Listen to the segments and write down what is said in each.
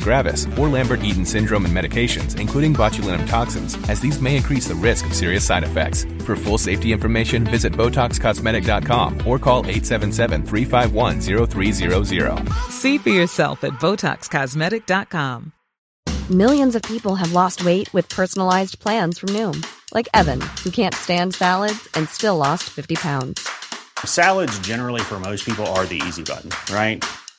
gravis, or Lambert-Eaton syndrome and medications, including botulinum toxins, as these may increase the risk of serious side effects. For full safety information, visit BotoxCosmetic.com or call 877-351-0300. See for yourself at BotoxCosmetic.com. Millions of people have lost weight with personalized plans from Noom, like Evan, who can't stand salads and still lost 50 pounds. Salads, generally, for most people, are the easy button, right?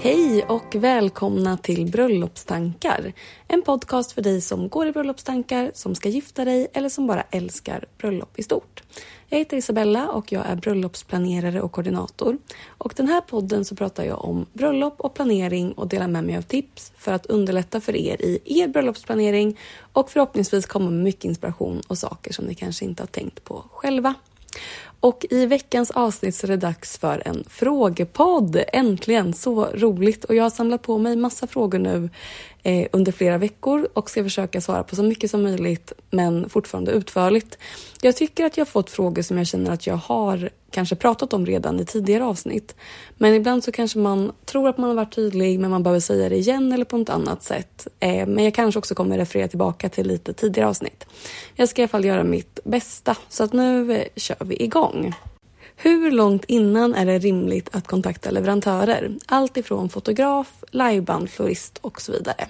Hej och välkomna till Bröllopstankar. En podcast för dig som går i bröllopstankar, som ska gifta dig eller som bara älskar bröllop i stort. Jag heter Isabella och jag är bröllopsplanerare och koordinator. Och den här podden så pratar jag om bröllop och planering och delar med mig av tips för att underlätta för er i er bröllopsplanering och förhoppningsvis komma med mycket inspiration och saker som ni kanske inte har tänkt på själva. Och i veckans avsnitt så är det dags för en frågepodd. Äntligen! Så roligt! Och jag har samlat på mig massa frågor nu eh, under flera veckor och ska försöka svara på så mycket som möjligt men fortfarande utförligt. Jag tycker att jag har fått frågor som jag känner att jag har kanske pratat om redan i tidigare avsnitt. Men ibland så kanske man tror att man har varit tydlig men man behöver säga det igen eller på något annat sätt. Eh, men jag kanske också kommer referera tillbaka till lite tidigare avsnitt. Jag ska i alla fall göra mitt bästa så att nu eh, kör vi igång. Hur långt innan är det rimligt att kontakta leverantörer? Allt ifrån fotograf, liveband, florist och så vidare.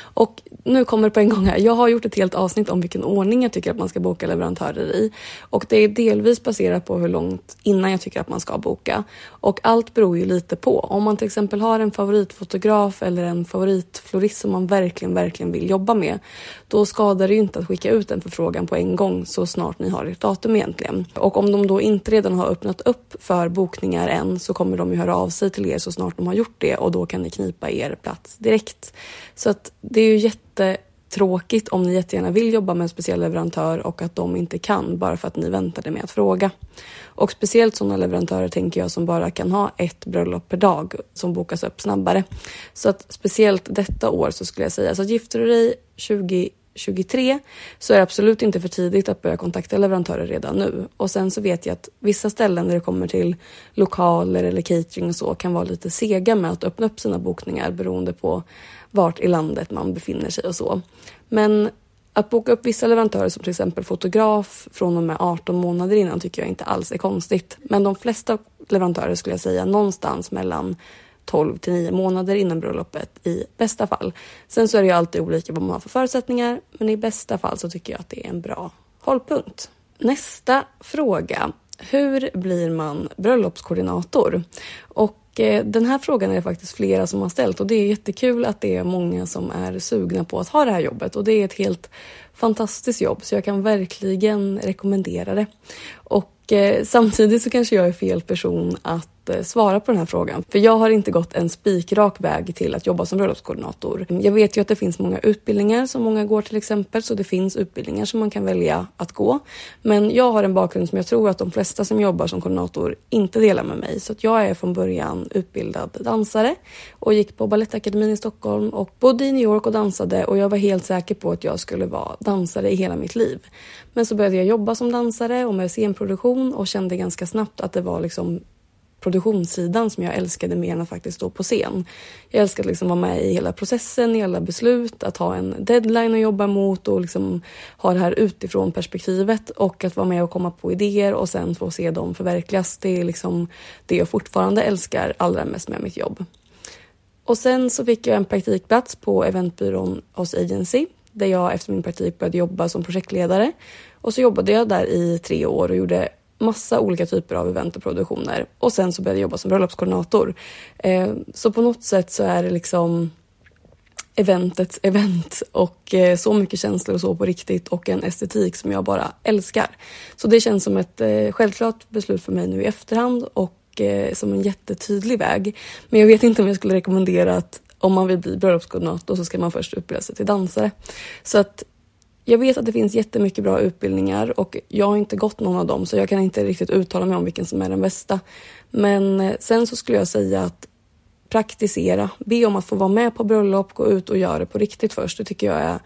Och nu kommer det på en gång här. Jag har gjort ett helt avsnitt om vilken ordning jag tycker att man ska boka leverantörer i. Och det är delvis baserat på hur långt innan jag tycker att man ska boka. Och allt beror ju lite på. Om man till exempel har en favoritfotograf eller en favoritflorist som man verkligen, verkligen vill jobba med. Då skadar det ju inte att skicka ut en förfrågan på en gång så snart ni har ert datum egentligen. Och om de då inte redan har öppnat upp för bokningar än så kommer de ju höra av sig till er så snart de har gjort det och då kan ni knipa er plats direkt. Så att det är ju jättetråkigt om ni jättegärna vill jobba med en speciell leverantör och att de inte kan bara för att ni väntade med att fråga. Och speciellt sådana leverantörer tänker jag som bara kan ha ett bröllop per dag som bokas upp snabbare. Så att speciellt detta år så skulle jag säga, så gifter du dig 2023 så är det absolut inte för tidigt att börja kontakta leverantörer redan nu. Och sen så vet jag att vissa ställen när det kommer till lokaler eller catering och så kan vara lite sega med att öppna upp sina bokningar beroende på vart i landet man befinner sig och så. Men att boka upp vissa leverantörer som till exempel fotograf från och med 18 månader innan tycker jag inte alls är konstigt. Men de flesta leverantörer skulle jag säga någonstans mellan 12 till 9 månader innan bröllopet i bästa fall. Sen så är det ju alltid olika vad man har för förutsättningar, men i bästa fall så tycker jag att det är en bra hållpunkt. Nästa fråga. Hur blir man bröllopskoordinator? Och Eh, den här frågan är det faktiskt flera som har ställt och det är jättekul att det är många som är sugna på att ha det här jobbet och det är ett helt fantastiskt jobb så jag kan verkligen rekommendera det. Och eh, samtidigt så kanske jag är fel person att Eh, svara på den här frågan. För jag har inte gått en spikrak väg till att jobba som bröllopskoordinator. Jag vet ju att det finns många utbildningar som många går till exempel, så det finns utbildningar som man kan välja att gå. Men jag har en bakgrund som jag tror att de flesta som jobbar som koordinator inte delar med mig. Så att jag är från början utbildad dansare och gick på Balettakademin i Stockholm och bodde i New York och dansade och jag var helt säker på att jag skulle vara dansare i hela mitt liv. Men så började jag jobba som dansare och med scenproduktion och kände ganska snabbt att det var liksom produktionssidan som jag älskade mer än att faktiskt stå på scen. Jag älskade att liksom vara med i hela processen, i alla beslut, att ha en deadline att jobba mot och liksom ha det här utifrån perspektivet och att vara med och komma på idéer och sen få se dem förverkligas. Det är liksom det jag fortfarande älskar allra mest med mitt jobb. Och sen så fick jag en praktikplats på eventbyrån hos Agency där jag efter min praktik började jobba som projektledare. Och så jobbade jag där i tre år och gjorde massa olika typer av event och produktioner och sen så började jag jobba som bröllopskoordinator. Eh, så på något sätt så är det liksom eventets event och eh, så mycket känslor och så på riktigt och en estetik som jag bara älskar. Så det känns som ett eh, självklart beslut för mig nu i efterhand och eh, som en jättetydlig väg. Men jag vet inte om jag skulle rekommendera att om man vill bli bröllopskoordinator så ska man först utbilda sig till dansare. Så att jag vet att det finns jättemycket bra utbildningar och jag har inte gått någon av dem så jag kan inte riktigt uttala mig om vilken som är den bästa. Men eh, sen så skulle jag säga att praktisera, be om att få vara med på bröllop, gå ut och göra det på riktigt först. Det tycker jag är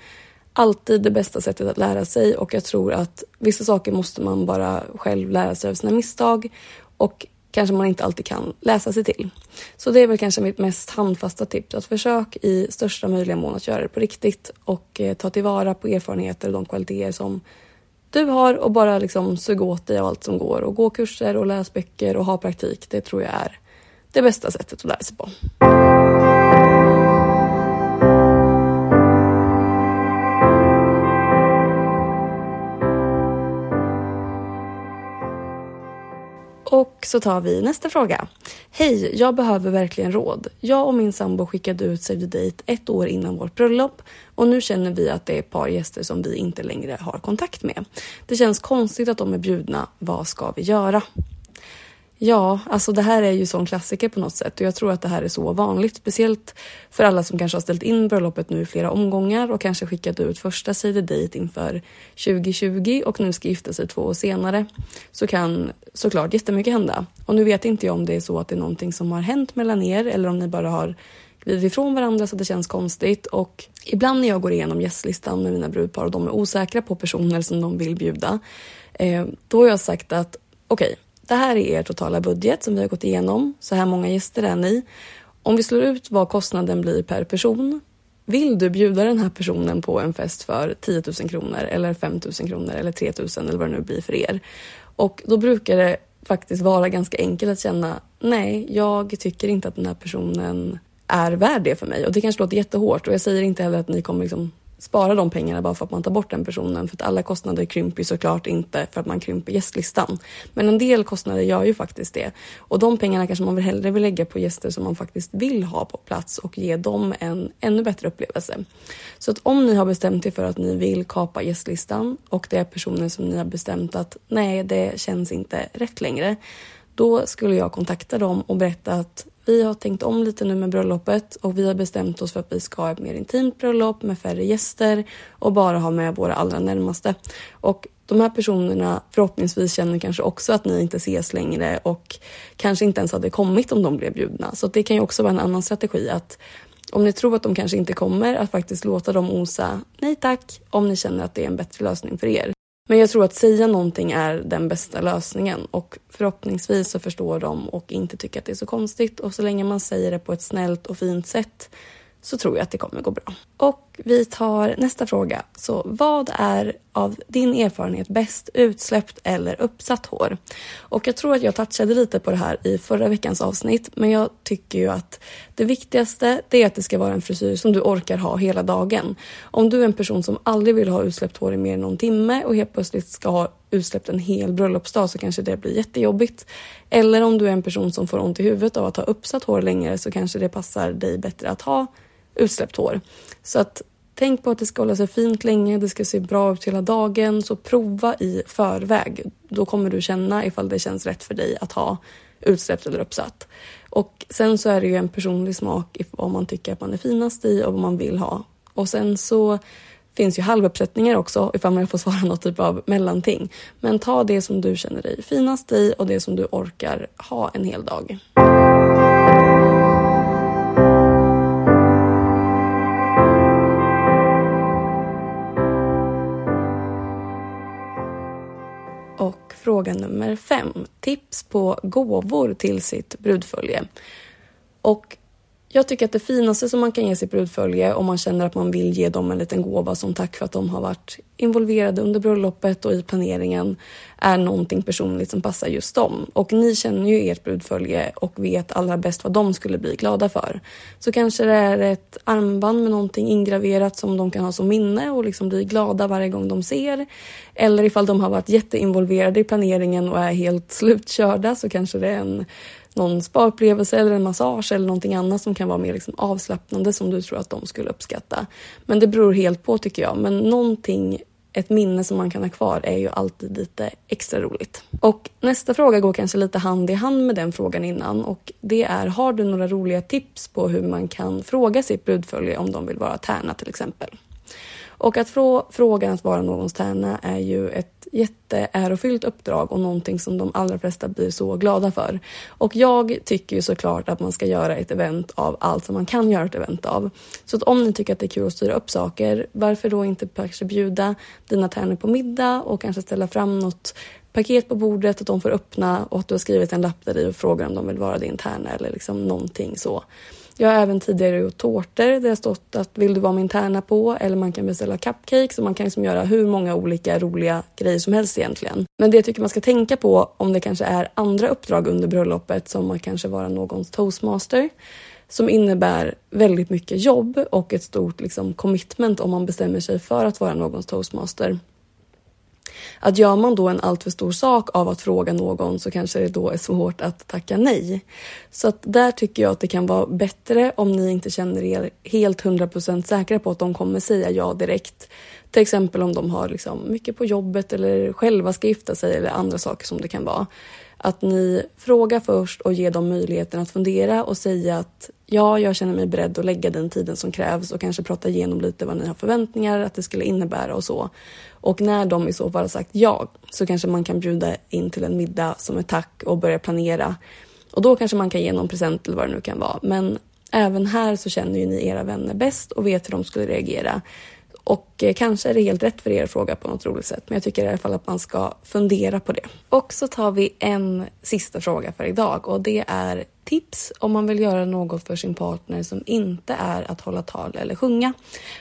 alltid det bästa sättet att lära sig och jag tror att vissa saker måste man bara själv lära sig av sina misstag och kanske man inte alltid kan läsa sig till. Så det är väl kanske mitt mest handfasta tips. Att försök i största möjliga mån att göra det på riktigt och eh, ta tillvara på erfarenheter och de kvaliteter som du har och bara liksom suga åt dig av allt som går och gå kurser och läs böcker och ha praktik. Det tror jag är det bästa sättet att lära sig på. Och så tar vi nästa fråga. Hej, jag behöver verkligen råd. Jag och min sambo skickade ut Save the Date ett år innan vårt bröllop och nu känner vi att det är ett par gäster som vi inte längre har kontakt med. Det känns konstigt att de är bjudna. Vad ska vi göra? Ja, alltså det här är ju sån klassiker på något sätt. Och jag tror att det här är så vanligt, speciellt för alla som kanske har ställt in bröllopet nu i flera omgångar och kanske skickat ut första sidedejt inför 2020 och nu ska gifta sig två år senare så kan såklart jättemycket hända. Och nu vet inte jag om det är så att det är någonting som har hänt mellan er eller om ni bara har glidit ifrån varandra så att det känns konstigt. Och ibland när jag går igenom gästlistan med mina brudpar och de är osäkra på personer som de vill bjuda eh, då har jag sagt att okej, okay, det här är er totala budget som vi har gått igenom. Så här många gäster är ni. Om vi slår ut vad kostnaden blir per person. Vill du bjuda den här personen på en fest för 10 000 kronor eller 5 000 kronor eller 3 000 eller vad det nu blir för er? Och då brukar det faktiskt vara ganska enkelt att känna nej, jag tycker inte att den här personen är värd det för mig. Och det kanske låter jättehårt och jag säger inte heller att ni kommer liksom spara de pengarna bara för att man tar bort den personen. För att alla kostnader krymper ju såklart inte för att man krymper gästlistan. Men en del kostnader gör ju faktiskt det. Och de pengarna kanske man hellre vill lägga på gäster som man faktiskt vill ha på plats och ge dem en ännu bättre upplevelse. Så att om ni har bestämt er för att ni vill kapa gästlistan och det är personer som ni har bestämt att nej, det känns inte rätt längre. Då skulle jag kontakta dem och berätta att vi har tänkt om lite nu med bröllopet och vi har bestämt oss för att vi ska ha ett mer intimt bröllop med färre gäster och bara ha med våra allra närmaste. Och de här personerna förhoppningsvis känner kanske också att ni inte ses längre och kanske inte ens hade kommit om de blev bjudna. Så det kan ju också vara en annan strategi att om ni tror att de kanske inte kommer, att faktiskt låta dem osa nej tack om ni känner att det är en bättre lösning för er. Men jag tror att säga någonting är den bästa lösningen och förhoppningsvis så förstår de och inte tycker att det är så konstigt och så länge man säger det på ett snällt och fint sätt så tror jag att det kommer gå bra. Och vi tar nästa fråga. Så vad är av din erfarenhet bäst utsläppt eller uppsatt hår? Och jag tror att jag touchade lite på det här i förra veckans avsnitt, men jag tycker ju att det viktigaste det är att det ska vara en frisyr som du orkar ha hela dagen. Om du är en person som aldrig vill ha utsläppt hår i mer än någon timme och helt plötsligt ska ha utsläppt en hel bröllopsdag så kanske det blir jättejobbigt. Eller om du är en person som får ont i huvudet av att ha uppsatt hår längre så kanske det passar dig bättre att ha utsläppt hår. Så att tänk på att det ska hålla sig fint länge, det ska se bra ut hela dagen. Så prova i förväg. Då kommer du känna ifall det känns rätt för dig att ha utsläppt eller uppsatt. Och sen så är det ju en personlig smak i vad man tycker att man är finast i och vad man vill ha. Och sen så finns ju halvuppsättningar också ifall man får svara något typ av mellanting. Men ta det som du känner dig finast i och det som du orkar ha en hel dag. Fråga nummer fem. Tips på gåvor till sitt brudfölje. Och jag tycker att det finaste som man kan ge sitt brudfölje om man känner att man vill ge dem en liten gåva som tack för att de har varit involverade under bröllopet och i planeringen är någonting personligt som passar just dem. Och ni känner ju ert brudfölje och vet allra bäst vad de skulle bli glada för. Så kanske det är ett armband med någonting ingraverat som de kan ha som minne och liksom bli glada varje gång de ser. Eller ifall de har varit jätteinvolverade i planeringen och är helt slutkörda så kanske det är en någon sparupplevelse eller en massage eller någonting annat som kan vara mer liksom avslappnande som du tror att de skulle uppskatta. Men det beror helt på tycker jag. Men någonting ett minne som man kan ha kvar är ju alltid lite extra roligt. Och nästa fråga går kanske lite hand i hand med den frågan innan och det är har du några roliga tips på hur man kan fråga sitt brudfölje om de vill vara tärna till exempel? Och att få frågan att vara någons tärna är ju ett jätteärofyllt uppdrag och någonting som de allra flesta blir så glada för. Och jag tycker ju såklart att man ska göra ett event av allt som man kan göra ett event av. Så att om ni tycker att det är kul att styra upp saker, varför då inte kanske bjuda dina tärnor på middag och kanske ställa fram något paket på bordet, att de får öppna och att du har skrivit en lapp där i och frågar om de vill vara din tärna eller liksom någonting så. Jag har även tidigare gjort tårtor där det stått att vill du vara min tärna på eller man kan beställa cupcakes och man kan liksom göra hur många olika roliga grejer som helst egentligen. Men det jag tycker man ska tänka på om det kanske är andra uppdrag under bröllopet som att kanske vara någons toastmaster som innebär väldigt mycket jobb och ett stort liksom, commitment om man bestämmer sig för att vara någons toastmaster. Att gör man då en alltför stor sak av att fråga någon så kanske det då är svårt att tacka nej. Så att där tycker jag att det kan vara bättre om ni inte känner er helt 100% säkra på att de kommer säga ja direkt. Till exempel om de har liksom mycket på jobbet eller själva ska gifta sig eller andra saker som det kan vara. Att ni frågar först och ger dem möjligheten att fundera och säga att ja, jag känner mig beredd att lägga den tiden som krävs och kanske prata igenom lite vad ni har förväntningar att det skulle innebära och så. Och när de i så fall har sagt ja så kanske man kan bjuda in till en middag som ett tack och börja planera. Och då kanske man kan ge någon present eller vad det nu kan vara. Men även här så känner ju ni era vänner bäst och vet hur de skulle reagera. Och eh, kanske är det helt rätt för er att fråga på något roligt sätt, men jag tycker i alla fall att man ska fundera på det. Och så tar vi en sista fråga för idag och det är tips om man vill göra något för sin partner som inte är att hålla tal eller sjunga.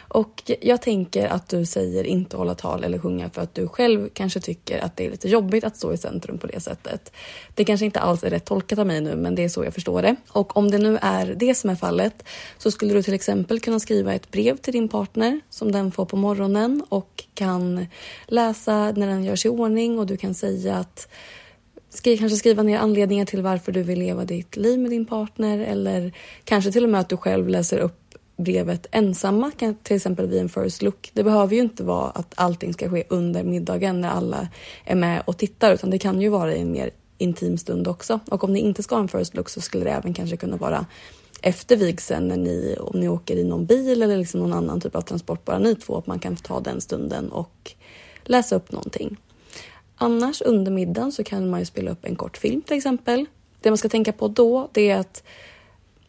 Och jag tänker att du säger inte hålla tal eller sjunga för att du själv kanske tycker att det är lite jobbigt att stå i centrum på det sättet. Det kanske inte alls är rätt tolkat av mig nu, men det är så jag förstår det. Och om det nu är det som är fallet så skulle du till exempel kunna skriva ett brev till din partner som den får på morgonen och kan läsa när den gör sig i ordning och du kan säga att Skri, kanske skriva ner anledningar till varför du vill leva ditt liv med din partner eller kanske till och med att du själv läser upp brevet ensamma, till exempel vid en first look. Det behöver ju inte vara att allting ska ske under middagen när alla är med och tittar utan det kan ju vara i en mer intim stund också. Och om ni inte ska ha en first look så skulle det även kanske kunna vara efter vigseln när ni, om ni åker i någon bil eller liksom någon annan typ av transport, bara ni två, att man kan ta den stunden och läsa upp någonting. Annars under middagen så kan man ju spela upp en kort film till exempel. Det man ska tänka på då det är att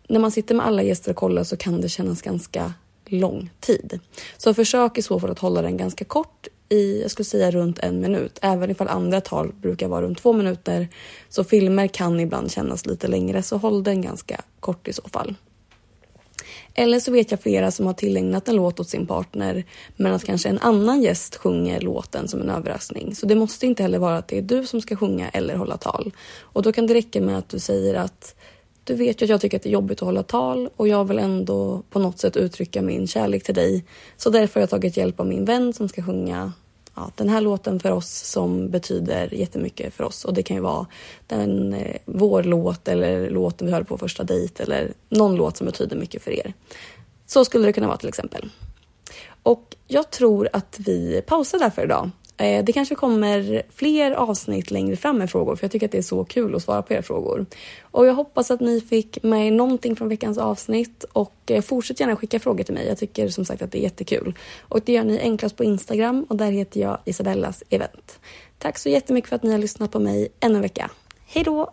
när man sitter med alla gäster och kollar så kan det kännas ganska lång tid. Så försök i så fall att hålla den ganska kort i, jag skulle säga runt en minut. Även ifall andra tal brukar vara runt två minuter så filmer kan ibland kännas lite längre så håll den ganska kort i så fall. Eller så vet jag flera som har tillägnat en låt åt sin partner men att kanske en annan gäst sjunger låten som en överraskning. Så det måste inte heller vara att det är du som ska sjunga eller hålla tal. Och då kan det räcka med att du säger att du vet ju att jag tycker att det är jobbigt att hålla tal och jag vill ändå på något sätt uttrycka min kärlek till dig. Så därför har jag tagit hjälp av min vän som ska sjunga ja, den här låten för oss som betyder jättemycket för oss. Och det kan ju vara den, eh, vår låt eller låten vi hörde på första dejt eller någon låt som betyder mycket för er. Så skulle det kunna vara till exempel. Och jag tror att vi pausar där för idag. Eh, det kanske kommer fler avsnitt längre fram med frågor för jag tycker att det är så kul att svara på era frågor. Och jag hoppas att ni fick med någonting från veckans avsnitt och eh, fortsätt gärna skicka frågor till mig. Jag tycker som sagt att det är jättekul. Och det gör ni enklast på Instagram och där heter jag Isabellas event. Tack så jättemycket för att ni har lyssnat på mig ännu en vecka. Hej då!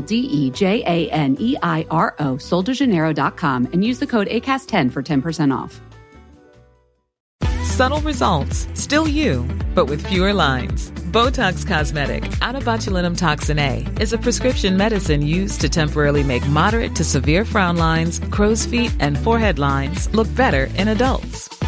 D E J A N E I R O, soldejaneiro.com, and use the code ACAST10 for 10% off. Subtle results, still you, but with fewer lines. Botox Cosmetic, out of botulinum toxin A, is a prescription medicine used to temporarily make moderate to severe frown lines, crow's feet, and forehead lines look better in adults.